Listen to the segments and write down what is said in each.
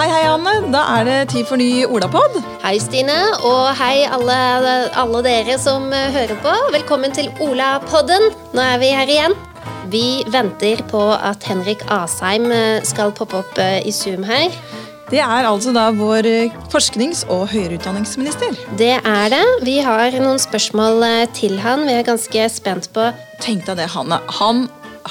Hei, hei, Anne. Da er det tid for ny Olapod. Hei, Stine, og hei alle, alle dere som eh, hører på. Velkommen til Olapodden. Nå er vi her igjen. Vi venter på at Henrik Asheim eh, skal poppe opp eh, i Zoom her. Det er altså da vår forsknings- og høyere utdanningsminister. Det er det. Vi har noen spørsmål til han. Vi er ganske spent på Tenk deg det, Hanne. Han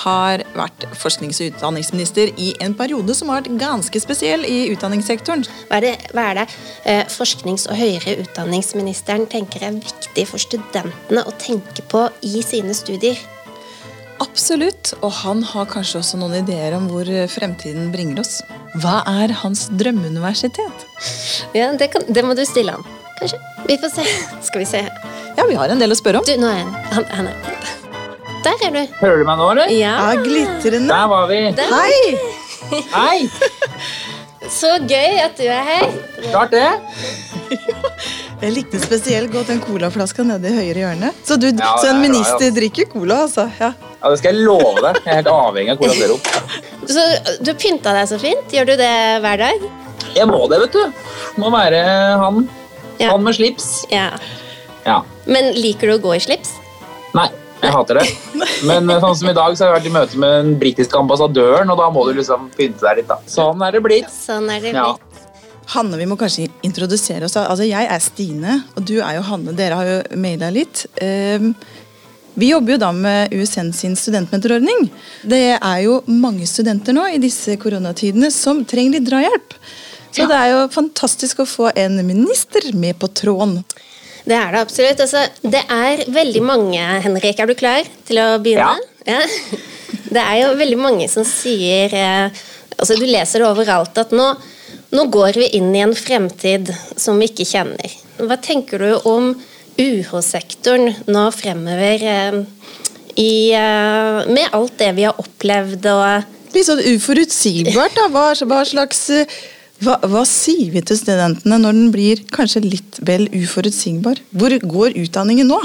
har vært forsknings- og utdanningsminister i en periode som har vært ganske spesiell i utdanningssektoren. Hva er det, hva er det eh, forsknings- og høyere utdanningsministeren tenker er viktig for studentene å tenke på i sine studier? Absolutt. Og han har kanskje også noen ideer om hvor fremtiden bringer oss. Hva er hans drømmeuniversitet? Ja, det, kan, det må du stille han. Kanskje. Vi får se. Skal vi se. Ja, vi har en del å spørre om. Du, nå er han, han, han er Der er du. Hører du meg nå, eller? Ja. Ja, glitrende. Der var vi. Der. Hei! Hei! Så gøy at du er her. Klart det. Jeg likte spesielt godt den colaflaska nede i høyre hjørne. Så, du, Ja, så en det er bra, minister ja. drikker cola, altså. Ja. Ja, Det skal jeg love deg. Jeg er helt avhengig av Cola Zero. Så Du pynta deg så fint. Gjør du det hver dag? Jeg må det, vet du. Må være han. Ja. Han med slips. Ja. Ja. Men liker du å gå i slips? Nei, jeg hater det. Men eh, sånn som i dag så har jeg vært i møte med den britiske ambassadøren, og da må du liksom pynte deg litt. da. Sånn er det blitt. Sånn er det Ja. blitt. Hanne, vi må kanskje introdusere oss. Altså, Jeg er Stine, og du er jo Hanne. Dere har jo maila litt. Um, vi jobber jo da med USN sin studentmentorordning. Det er jo mange studenter nå i disse koronatidene som trenger litt drahjelp. Så det er jo fantastisk å få en minister med på tråden. Det er det absolutt. Altså, det er veldig mange Henrik, er du klar til å begynne? Ja. Det er jo veldig mange som sier eh, altså Du leser det overalt at nå, nå går vi inn i en fremtid som vi ikke kjenner. Hva tenker du om UH-sektoren nå fremover eh, i, eh, med alt det vi har opplevd og Litt sånn uforutsigbart, da. Hva, hva slags hva, hva sier vi til studentene når den blir kanskje litt vel uforutsigbar? Hvor går utdanningen nå?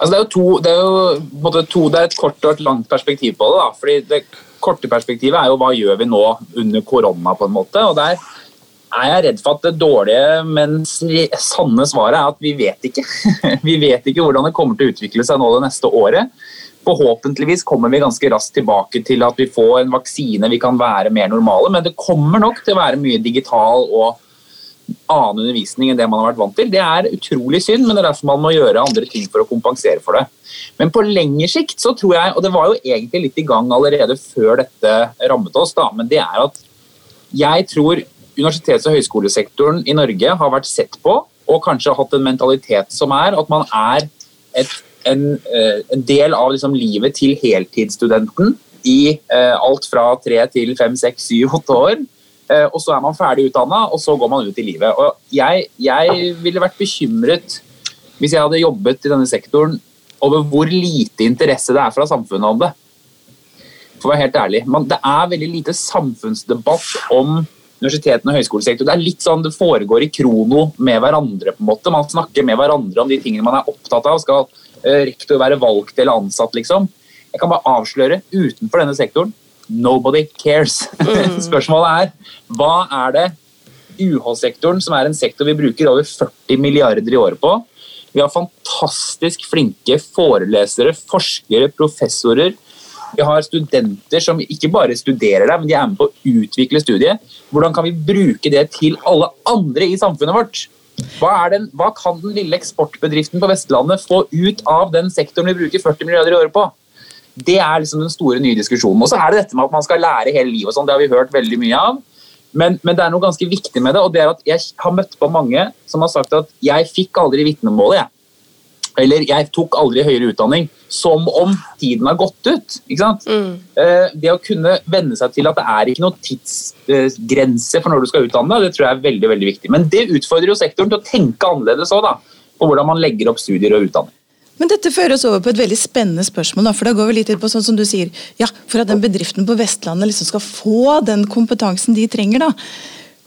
Altså, det er jo, to, det er jo to, det er et kort og et langt perspektiv på det. da. Fordi Det korte perspektivet er jo hva gjør vi nå under korona, på en måte. og der er jeg redd for at det dårlige, men sanne svaret er at vi vet ikke. vi vet ikke hvordan det kommer til å utvikle seg nå det neste året. Forhåpentligvis kommer vi ganske raskt tilbake til at vi får en vaksine, vi kan være mer normale, men det kommer nok til å være mye digital og annen undervisning enn det man har vært vant til. Det er utrolig synd, men det er derfor man må gjøre andre ting for å kompensere for det. Men på lengre sikt så tror jeg, og det var jo egentlig litt i gang allerede før dette rammet oss, da, men det er at jeg tror universitets- og høyskolesektoren i Norge har vært sett på, og kanskje hatt en mentalitet som er at man er et, en, eh, en del av liksom livet til heltidsstudenten i eh, alt fra tre til fem, seks, syv, åtte år. Eh, og så er man ferdig utdanna, og så går man ut i livet. Og jeg, jeg ville vært bekymret hvis jeg hadde jobbet i denne sektoren over hvor lite interesse det er fra samfunnet om det. For å være helt ærlig. Men det er veldig lite samfunnsdebatt om universitetene og høyskolesektoren. Det er litt sånn det foregår i krono med hverandre. på en måte. Man snakker med hverandre om de tingene man er opptatt av. Skal rektor være valgt eller ansatt, liksom? Jeg kan bare avsløre, utenfor denne sektoren, nobody cares. Spørsmålet er, hva er det UH-sektoren, som er en sektor vi bruker over 40 milliarder i året på, vi har fantastisk flinke forelesere, forskere, professorer. Vi har studenter som ikke bare studerer der, men de er med på å utvikle studiet. Hvordan kan vi bruke det til alle andre i samfunnet vårt? Hva, den, hva kan den lille eksportbedriften på Vestlandet få ut av den sektoren vi bruker 40 milliarder i året på? Det er liksom den store nye diskusjonen. Og så er det dette med at man skal lære hele livet. og sånn, Det har vi hørt veldig mye av. Men, men det er noe ganske viktig med det, og det er at jeg har møtt på mange som har sagt at jeg fikk aldri vitnemålet, jeg. Eller jeg tok aldri høyere utdanning. Som om tiden har gått ut. ikke sant? Eh, Det å kunne venne seg til at det er ikke noen tidsgrense for når du skal utdanne deg, det tror jeg er veldig veldig viktig. Men det utfordrer jo sektoren til å tenke annerledes òg. På hvordan man legger opp studier og utdanning. Men dette fører oss over på et veldig spennende spørsmål. Da, for da går vi litt på sånn som du sier, ja, For at den bedriften på Vestlandet liksom skal få den kompetansen de trenger. da.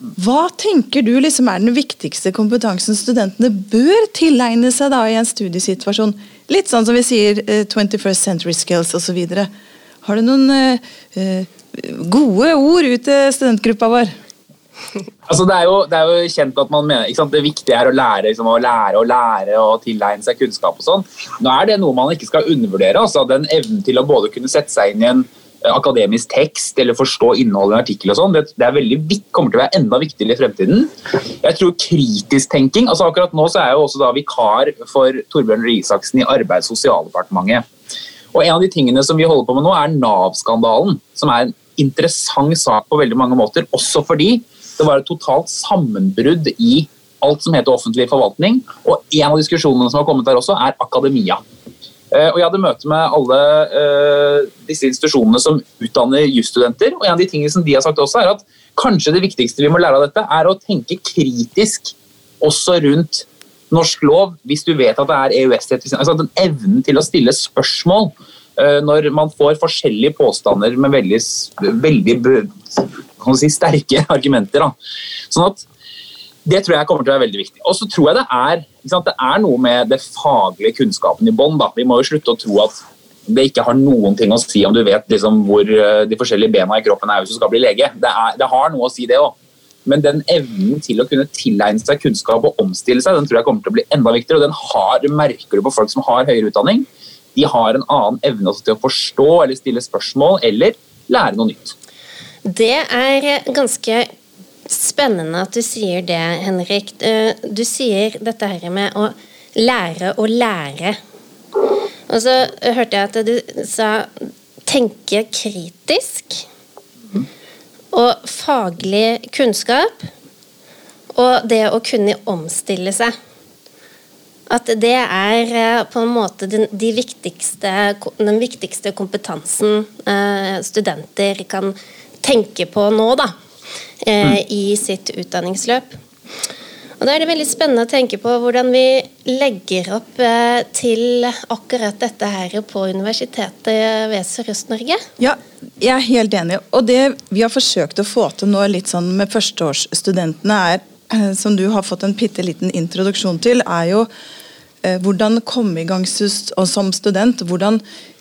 Hva tenker du liksom er den viktigste kompetansen studentene bør tilegne seg da i en studiesituasjon? Litt sånn som vi sier eh, 21st century skills osv. Har du noen eh, eh, gode ord ut til studentgruppa vår? Altså, det, er jo, det, er jo, kjent at man mener ikke sant? det viktige er å lære, liksom, å lære og lære og tilegne seg kunnskap. og sånn. Nå er det noe man ikke skal undervurdere. altså Den evnen til å både kunne sette seg inn i en eh, akademisk tekst eller forstå innholdet i en artikkel og sånn, det, det, er veldig, kommer til å være enda viktigere i fremtiden. Jeg tror kritisk tenking altså Akkurat nå så er jeg jo også da vikar for Torbjørn Røe Isaksen i Arbeids- og sosialdepartementet. Og En av de tingene som vi holder på med nå, er Nav-skandalen. Som er en interessant sak på veldig mange måter, også fordi det var et totalt sammenbrudd i alt som heter offentlig forvaltning. Og en av diskusjonene som har kommet der også, er akademia. Eh, og Jeg hadde møte med alle uh, disse institusjonene som utdanner jusstudenter. og En av de tingene som de har sagt også er at kanskje det viktigste vi må lære av dette, er å tenke kritisk også rundt norsk lov, hvis du vet at det er EØS-rett. Altså den evnen til å stille spørsmål uh, når man får forskjellige påstander med veldig, veldig si, sterke argumenter. Da. Sånn at det tror jeg kommer til å være veldig viktig. Og så tror jeg det er, det er noe med det faglige kunnskapen i bånn. Vi må jo slutte å tro at det ikke har noen ting å si om du vet liksom, hvor eh, de forskjellige bena i kroppen er hvis du skal bli lege. Det, er, det har noe å si, det òg. Men den evnen til å kunne tilegne seg kunnskap og omstille seg, den tror jeg kommer til å bli enda viktigere. og Den har, merker du på folk som har høyere utdanning. De har en annen evne til å forstå eller stille spørsmål eller lære noe nytt. Det er ganske spennende at du sier det, Henrik. Eh, du sier dette her med å lære å lære. Og så hørte jeg at du sa tenke kritisk. Og faglig kunnskap. Og det å kunne omstille seg. At det er eh, på en måte den, de viktigste, den viktigste kompetansen eh, studenter kan tenke på nå, da, eh, mm. i sitt utdanningsløp. Og Da er det veldig spennende å tenke på hvordan vi legger opp eh, til akkurat dette her på Universitetet ved Sørøst-Norge. Ja, jeg er helt enig. Og det vi har forsøkt å få til nå litt sånn med førsteårsstudentene, er, eh, som du har fått en bitte liten introduksjon til, er jo hvordan komme i gang som student. Hvordan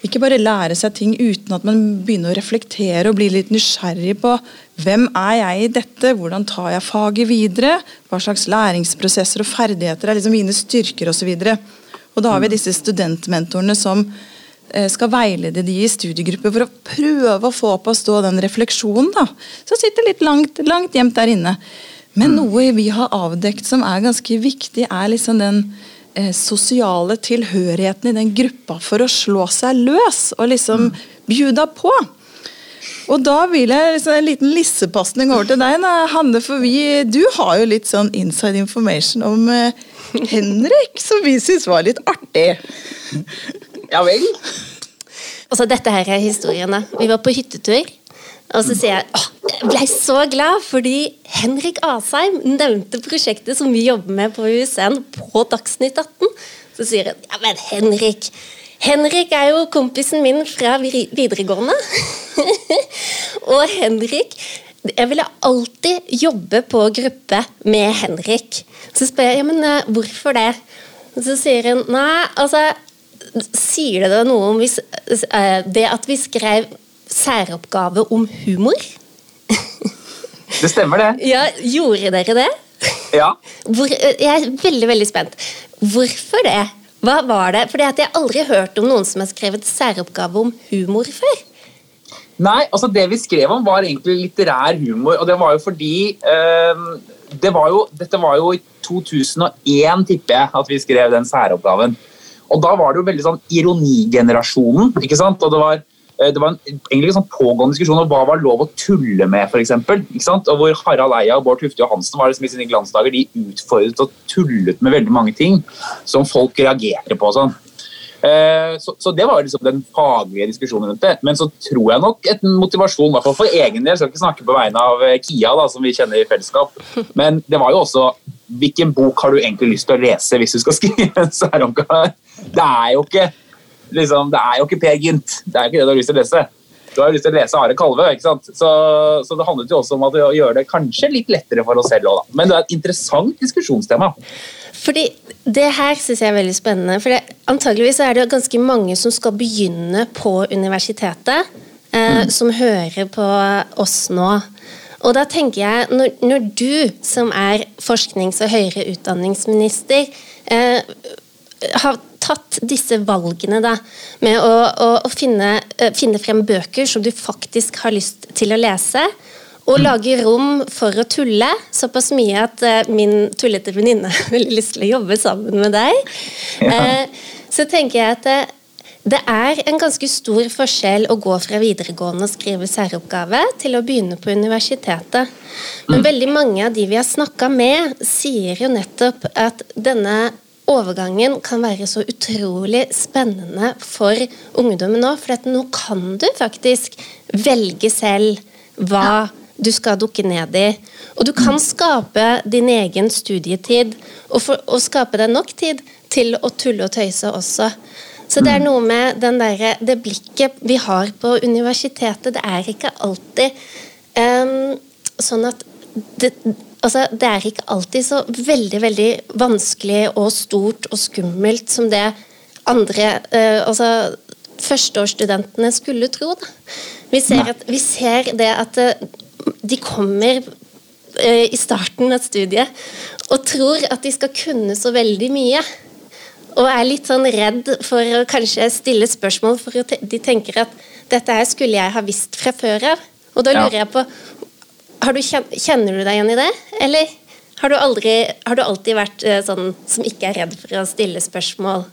ikke bare lære seg ting uten at man begynner å reflektere og bli litt nysgjerrig på hvem er jeg i dette, hvordan tar jeg faget videre, hva slags læringsprosesser og ferdigheter er liksom mine styrker osv. Da har vi disse studentmentorene som eh, skal veilede de i studiegrupper for å prøve å få opp å stå den refleksjonen. da, Som sitter litt langt, langt gjemt der inne. Men mm. noe vi har avdekt som er ganske viktig, er liksom den eh, sosiale tilhørigheten i den gruppa for å slå seg løs og liksom mm. bjuda på. Og da vil jeg liksom en liten lissepasning over til deg, Hanne, for vi, du har jo litt sånn inside information om uh, Henrik, som vi syns var litt artig. Ja vel? Altså, dette her er historiene. Vi var på hyttetur. Og så sier jeg åh, jeg ble så glad fordi Henrik Asheim nevnte prosjektet som vi jobber med på USN på Dagsnytt 18. Så sier hun ja, men Henrik Henrik er jo kompisen min fra videregående. og Henrik Jeg ville alltid jobbe på gruppe med Henrik. Så spør jeg ja, men eh, hvorfor det? Så sier hun nei, altså Sier det noe om hvis, eh, det at vi skrev særoppgave om humor. Det stemmer, det. Ja, Gjorde dere det? Ja. Hvor, jeg er veldig veldig spent. Hvorfor det? Hva var det? Fordi Jeg har aldri hørt om noen som har skrevet særoppgave om humor før. Nei, altså det vi skrev om, var egentlig litterær humor. Og det var jo fordi øh, det var jo, Dette var jo i 2001, tipper jeg, at vi skrev den særoppgaven. Og da var det jo veldig sånn ironigenerasjonen. ikke sant? Og det var Eh, det var en, egentlig en sånn pågående diskusjon om hva var lov å tulle med, f.eks. Og hvor Harald Eia og Bård Tufte Johansen var liksom i sine glansdager, de utfordret og tullet med veldig mange ting som folk reagerte på. sånn. Eh, så, så, Det var liksom den faglige diskusjonen rundt det. Men så tror jeg nok et motivasjon, i hvert fall for egen del, jeg skal ikke snakke på vegne av eh, Kia, da, som vi kjenner i fellesskap, men det var jo også hvilken bok har du egentlig lyst til å lese hvis du skal skrive en særomgang? Det er jo ikke liksom, det er jo ikke Per Gynt. Det er jo ikke det du har lyst til å lese. Du har jo lyst til å lese Are Kalve. ikke sant? Så, så, det handlet jo også om at å gjøre det kanskje litt lettere for oss selv òg, da. Men det er et interessant diskusjonstema. Fordi Det her syns jeg er veldig spennende. for det, Antageligvis er det ganske mange som skal begynne på universitetet, eh, mm. som hører på oss nå. Og da tenker jeg, når, når du som er forsknings- og høyere utdanningsminister, eh, har tatt disse valgene da, med å, å, å finne, uh, finne, frem bøker som du faktisk har lyst til å lese, og mm. lage rom for å tulle såpass mye at uh, min tullete venninne har lyst til å jobbe sammen med deg, ja. uh, så tenker jeg at det er en ganske stor forskjell å gå fra videregående og skrive særoppgave til å begynne på universitetet. Men mm. veldig mange av de vi har snakka med, sier jo nettopp at denne overgangen kan være så utrolig spennende for ungdommen nå. For nå kan du faktisk velge selv hva du skal dukke ned i. Og du kan skape din egen studietid, og, for, og skape deg nok tid til å tulle og tøyse også. Så det er noe med der, det blikket vi har på universitetet. Det er ikke alltid um, sånn at det, altså, det er ikke alltid så veldig, veldig vanskelig og stort og skummelt som det andre uh, altså, førsteårsstudentene skulle tro. Da. Vi ser, at, vi ser det at uh, de kommer uh, i starten av studiet og tror at de skal kunne så veldig mye. Og er litt sånn redd for å kanskje stille spørsmål, for de tenker at dette her skulle jeg ha visst fra før av. Og da lurer jeg på du, Kjenner du deg igjen i det, eller har du, aldri, har du alltid vært eh, sånn som ikke er redd for å stille spørsmål?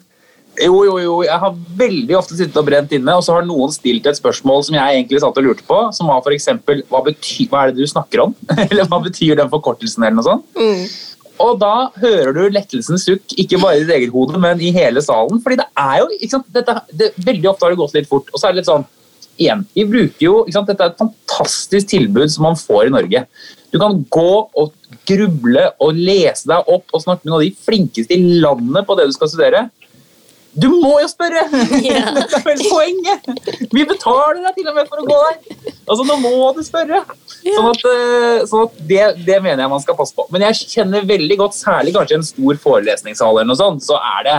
Jo, jo, jo. Jeg har veldig ofte sittet og brent inne, og så har noen stilt et spørsmål som jeg egentlig satt og lurte på, som var f.eks.: hva, hva er det du snakker om? eller hva betyr den forkortelsen, eller noe sånt? Mm. Og da hører du lettelsens sukk, ikke bare i ditt eget hode, men i hele salen. fordi det er jo, ikke sant, dette, det, Veldig ofte har det gått litt fort. og så er det litt sånn, igjen, vi bruker jo, ikke sant, Dette er et fantastisk tilbud som man får i Norge. Du kan gå og gruble og lese deg opp og snakke med noen av de flinkeste i landet på det du skal studere. Du må jo spørre! Yeah. Dette er vel poenget! Vi betaler deg til og med for å gå der. Altså, Nå må du spørre! Sånn at, eh, sånn at det, det, mener jeg man skal passe på. Men jeg kjenner veldig godt, særlig kanskje en stor forelesningssal, eller noe sånt, så er det,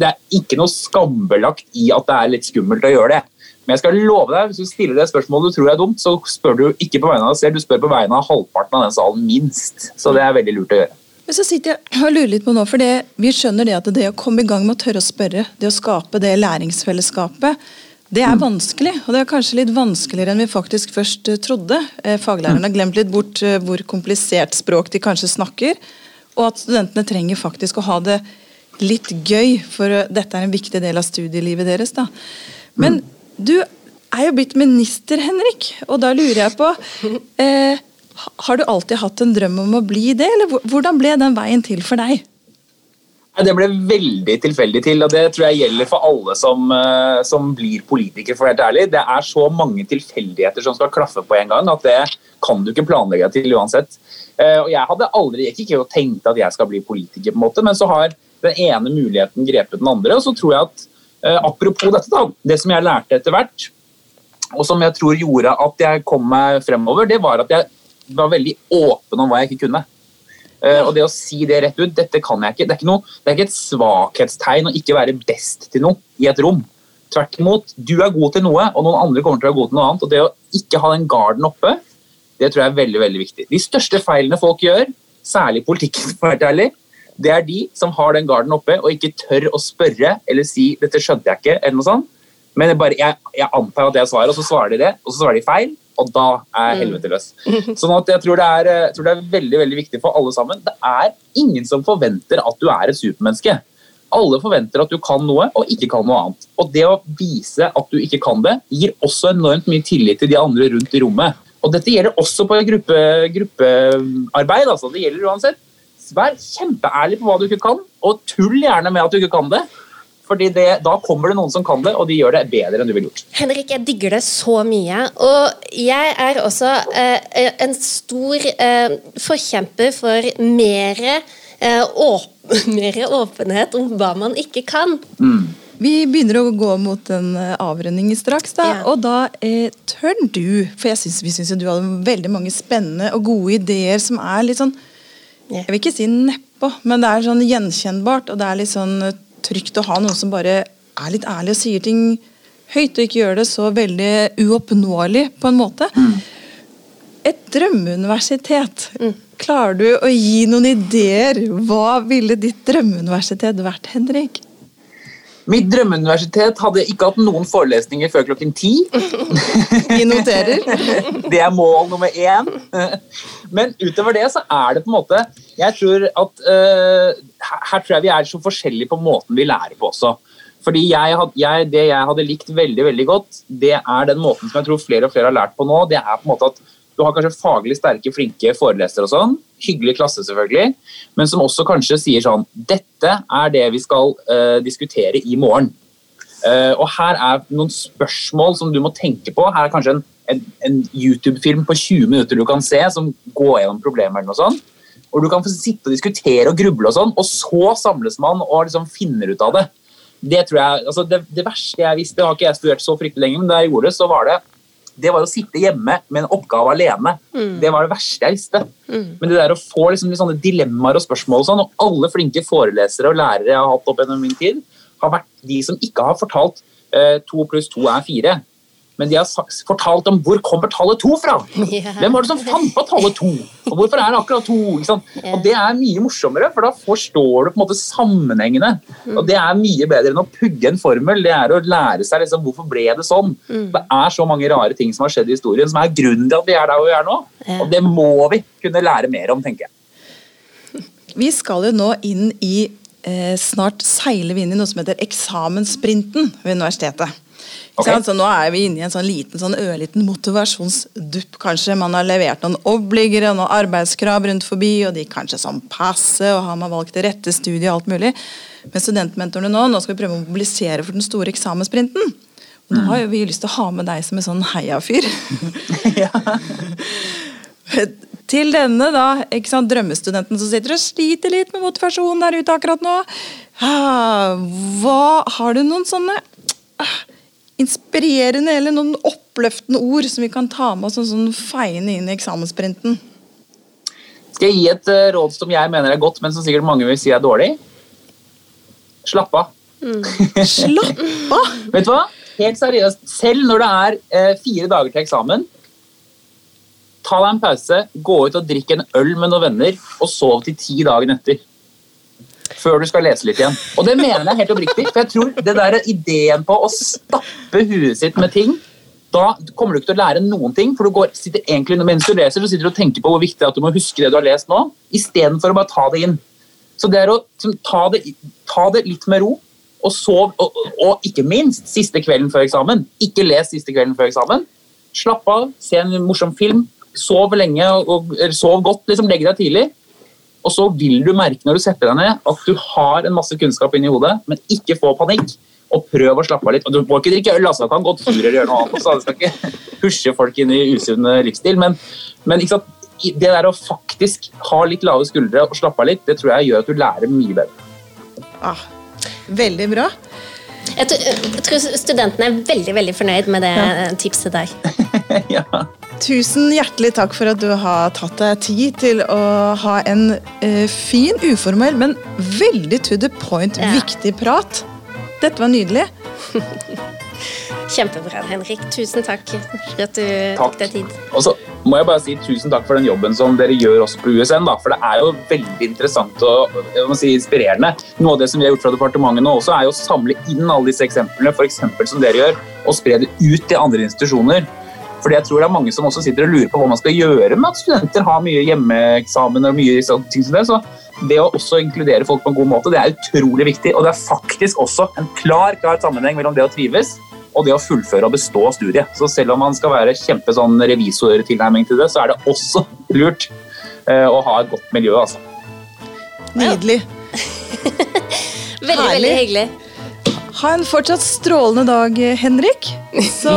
det er ikke noe skambelagt i at det er litt skummelt å gjøre det. Men jeg skal love deg, hvis du stiller det spørsmålet du tror er dumt, så spør du ikke på vegne av deg selv, du spør på vegne av halvparten av den salen, minst. Så det er veldig lurt å gjøre. Men så sitter jeg og lurer litt på nå, for det, Vi skjønner det at det å komme i gang med å tørre å spørre, det å skape det læringsfellesskapet, det er vanskelig. Og det er kanskje litt vanskeligere enn vi faktisk først eh, trodde. Eh, faglærerne har glemt litt bort eh, hvor komplisert språk de kanskje snakker. Og at studentene trenger faktisk å ha det litt gøy, for dette er en viktig del av studielivet deres. da. Men du er jo blitt minister, Henrik, og da lurer jeg på eh, har du alltid hatt en drøm om å bli det, eller hvordan ble den veien til for deg? Det ble veldig tilfeldig til, og det tror jeg gjelder for alle som, eh, som blir politikere. for å helt ærlig. Det er så mange tilfeldigheter som skal klaffe på en gang, at det kan du ikke planlegge til uansett. Eh, og Jeg hadde aldri, jeg ikke og tenkte at jeg skal bli politiker, på en måte, men så har den ene muligheten grepet den andre. og så tror jeg at Apropos dette, da, det som jeg lærte etter hvert, og som jeg tror gjorde at jeg kom meg fremover, det var at jeg var veldig åpen om hva jeg ikke kunne. Uh, og det å si det rett ut, dette kan jeg ikke. Det er ikke, noe, det er ikke et svakhetstegn å ikke være best til noe i et rom. Tvert imot, du er god til noe, og noen andre kommer til å være god til noe annet. Og det å ikke ha den garden oppe, det tror jeg er veldig veldig viktig. De største feilene folk gjør, særlig i politikken, for å være ærlig, det er de som har den garden oppe og ikke tør å spørre eller si 'dette skjønte jeg ikke', eller noe sånt. Men jeg, bare, jeg, jeg antar at det er svaret, og så svarer de det, og så svarer de feil og da er mm. helvete løs. Sånn at jeg tror, er, jeg tror, det er, veldig veldig viktig for alle sammen. Det er ingen som forventer at du er et supermenneske. Alle forventer at du kan noe og ikke kan noe annet. Og det å vise at du ikke kan det, gir også enormt mye tillit til de andre rundt i rommet. Og dette gjelder også på gruppe, gruppearbeid. Altså. Det gjelder uansett. Vær kjempeærlig på hva du ikke kan, og tull gjerne med at du ikke kan det. Fordi det, Da kommer det noen som kan det, og de gjør det bedre enn du ville gjort. Henrik, jeg digger det så mye. Og jeg er også eh, en stor eh, forkjemper for mer, eh, åp mer, åpenhet om hva man ikke kan. Mm. Vi begynner å gå mot en eh, avrunding straks, da, ja. og da eh, tør du For jeg synes, vi syns du hadde veldig mange spennende og gode ideer som er litt sånn Jeg vil ikke si nedpå, men det er sånn gjenkjennbart, og det er litt sånn trygt å ha noen som bare er litt ærlig og sier ting høyt, og ikke gjør det så veldig uoppnåelig, på en måte. Mm. Et drømmeuniversitet. Klarer du å gi noen ideer? Hva ville ditt drømmeuniversitet vært, Henrik? Mitt drømmeuniversitet hadde ikke hatt noen forelesninger før klokken ti. Vi noterer. Det er mål nummer én. Men utover det så er det på en måte Jeg tror at uh, Her tror jeg vi er så forskjellige på måten vi lærer på også. Fordi jeg, jeg, Det jeg hadde likt veldig veldig godt, det er den måten som jeg tror flere og flere har lært på nå. det er på en måte at Du har kanskje faglig sterke, flinke forelesere og sånn. Hyggelig klasse, selvfølgelig. Men som også kanskje sier sånn Dette er det vi skal uh, diskutere i morgen. Uh, og her er noen spørsmål som du må tenke på. Her er kanskje en, en, en YouTube-film på 20 minutter du kan se, som går gjennom problemer eller noe sånt. Og du kan få sitte og diskutere og gruble, og sånn, og så samles man og liksom finner ut av det det tror jeg, altså det, det, verste jeg visste, har ikke jeg studert så fryktelig lenge, men da jeg gjorde det, så var det det var å sitte hjemme med en oppgave alene. Mm. Det var det verste jeg visste. Mm. Men det der å få liksom sånne dilemmaer og spørsmål og sånn, og alle flinke forelesere og lærere jeg har hatt opp gjennom min tid, har vært de som ikke har fortalt eh, to pluss to er fire men de har fortalt om hvor kommer tallet to fra. Hvem var det som fant på tallet to? Og hvorfor er det akkurat to? Og Det er mye morsommere, for da forstår du på en måte sammenhengene. Og Det er mye bedre enn å pugge en formel. Det er å lære seg liksom, hvorfor ble det sånn. Mm. Det er så mange rare ting som har skjedd i historien, som er grunnen til at vi er der vi er nå. Og det må vi kunne lære mer om, tenker jeg. Vi skal jo nå inn i eh, Snart seiler vi inn i noe som heter eksamenssprinten ved universitetet. Okay. Så nå er vi inne i en sånn liten, sånn ørliten motivasjonsdupp, kanskje. Man har levert noen obligere og noen arbeidskrav rundt forbi, og de kanskje sånn passe, og har man valgt det rette studiet og alt mulig. Men studentmentorene nå, nå skal vi prøve å mobilisere for den store eksamenssprinten. Og nå har jo vi lyst til å ha med deg som en sånn heiafyr. til denne da, ikke sant, drømmestudenten som sitter og sliter litt med motivasjonen der ute akkurat nå. Ah, hva, Har du noen sånne ah, inspirerende eller noen oppløftende ord som vi kan ta med oss og sånn feiende inn i eksamenssprinten? Skal jeg gi et uh, råd som jeg mener er godt, men som sikkert mange vil si er dårlig? Slapp av. Mm. Slapp av? Vet du hva? Helt seriøst. Selv når det er uh, fire dager til eksamen, ta deg en pause, gå ut og drikk en øl med noen venner, og sov til ti dager etter før du skal lese litt igjen. Og det mener jeg helt oppriktig. For jeg tror det der ideen på å stappe huet sitt med ting da kommer du ikke til å lære noen ting, for du går, sitter egentlig mens du leser, du sitter og tenker på hvor viktig det er at du må huske det du har lest nå, istedenfor å bare ta det inn. Så det er å som, ta, det, ta, det, litt med ro, og sov. Og, og, ikke minst siste kvelden før eksamen. Ikke les siste kvelden før eksamen. Slapp av, se en morsom film, sov lenge og, og sov godt. liksom Legg deg tidlig. Og så vil du merke når du setter deg ned at du har en masse kunnskap inni hodet, men ikke få panikk. Og prøv å slappe av litt. Og du må ikke drikke øl, altså. Du kan gå turer gjøre noe annet. Så du skal ikke pushe folk inn i usunn livsstil. Men, men det der å faktisk ha litt lave skuldre og slappe av litt, det tror jeg gjør at du lærer mye bedre. Ah, veldig bra. Jeg tror, jeg tror, studentene er veldig veldig fornøyd med det ja. tipset der. ja. Tusen hjertelig takk for at du har tatt deg tid til å ha en eh, fin, uformell, men veldig to the point, ja. viktig prat. Dette var nydelig. Kjempebra, Henrik. Tusen takk for at du takk. tok deg tid. Og så må jeg bare si tusen takk for den jobben som dere gjør også på USN. Da, for det er jo veldig interessant og si, inspirerende. Noe av det som vi har gjort fra departementet nå også, er jo å samle inn alle disse eksemplene, f.eks. som dere gjør, og spre det ut til andre institusjoner. Fordi jeg tror det er mange som også sitter og lurer på hva man skal gjøre med at studenter har mye hjemmeeksamen og mye ting som det. Så det å også inkludere folk på en god måte, det er utrolig viktig. Og det er faktisk også en klar, klar sammenheng mellom det å trives og det å fullføre og bestå studiet. Så selv om man skal være kjempe sånn revisortilnærming til det, så er det også lurt uh, å ha et godt miljø, altså. Nydelig. veldig, Herlig. veldig hyggelig. Ha en fortsatt strålende dag, Henrik. Så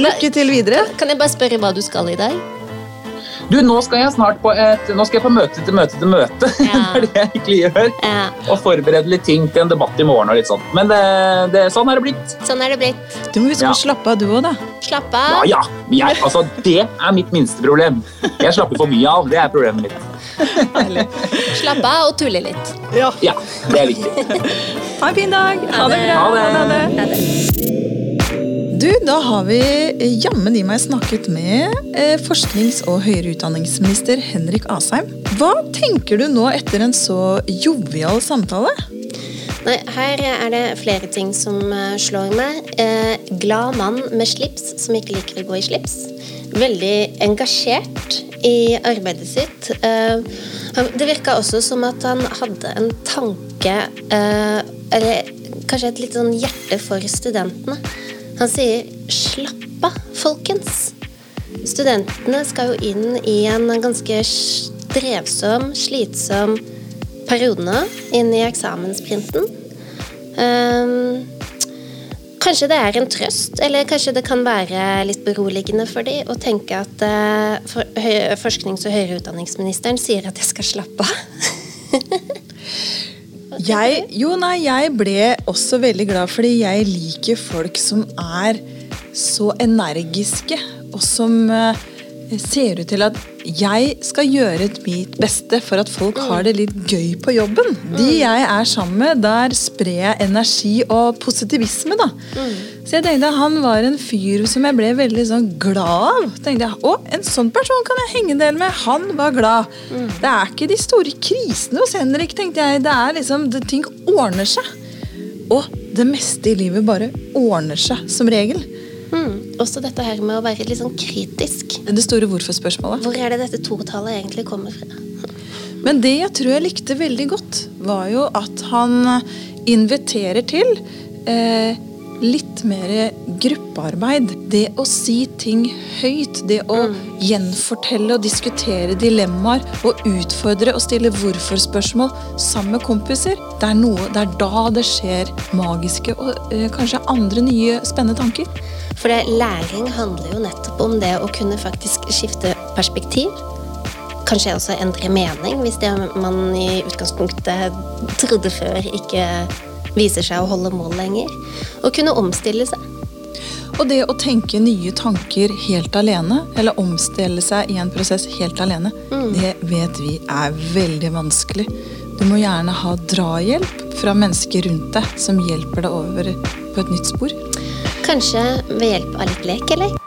lykke til videre. Kan jeg bare spørre hva du skal i dag? Du, nå skal jeg snart på et, nå skal jeg på møte til møte til møte. Ja. det er det jeg egentlig gjør. Ja. Og forberede litt ting til en debatt i morgen. og litt sånn. Men det, det, sånn er det blitt. Sånn er det blitt. Du må huske ja. å slappe av, du òg, da. Slappe av. Ja, ja. Jeg, altså, det er mitt minste problem. Jeg slapper for mye av. Det er problemet mitt. Slappe av og tulle litt. Ja. ja det er viktig. ha en fin dag. Ha det bra. Ha det. Ha det. Du, da har vi jammen i meg snakket med eh, forsknings- og høyere utdanningsminister Henrik Asheim. Hva tenker du nå etter en så jovial samtale? Nei, her er det flere ting som eh, slår meg. Eh, glad mann med slips som ikke liker å gå i slips. Veldig engasjert i arbeidet sitt. Eh, det virka også som at han hadde en tanke eh, Eller kanskje et litt sånn hjerte for studentene. Han sier 'slapp av, folkens'. Studentene skal jo inn i en ganske strevsom, slitsom periode nå, inn i eksamensprinten. Um, kanskje det er en trøst, eller kanskje det kan være litt beroligende for dem å tenke at uh, for, forsknings- og høyere utdanningsministeren sier at jeg skal slappe av. Jeg, jo, nei, jeg ble også veldig glad fordi jeg liker folk som er så energiske, og som uh, ser ut til at jeg skal gjøre mitt beste for at folk har det litt gøy på jobben. De jeg er sammen med, der sprer jeg energi og positivisme. da. Så jeg tenkte han var en fyr som jeg ble veldig sånn glad av. tenkte jeg, Å, en sånn person kan jeg henge en del med. Han var glad. Det er ikke de store krisene hos Henrik, tenkte jeg. Det er liksom, det, Ting ordner seg. Og det meste i livet bare ordner seg, som regel. Også dette her med å være litt sånn kritisk. Det store hvorfor-spørsmålet. Hvor er det dette totallet egentlig kommer fra? Men det jeg tror jeg likte veldig godt, var jo at han inviterer til eh, litt mer gruppearbeid. Det å si ting høyt. Det å gjenfortelle og diskutere dilemmaer. Og utfordre og stille hvorfor-spørsmål sammen med kompiser. Det er, noe, det er da det skjer magiske og eh, kanskje andre nye spennende tanker. For det, læring handler jo nettopp om det å kunne faktisk skifte perspektiv. Kanskje også endre mening, hvis det man i utgangspunktet trodde før, ikke viser seg å holde mål lenger. Og kunne omstille seg. Og det å tenke nye tanker helt alene, eller omstille seg i en prosess helt alene, det vet vi er veldig vanskelig. Du må gjerne ha drahjelp fra mennesker rundt deg som hjelper deg over på et nytt spor. Kanskje ved hjelp av litt lek, eller?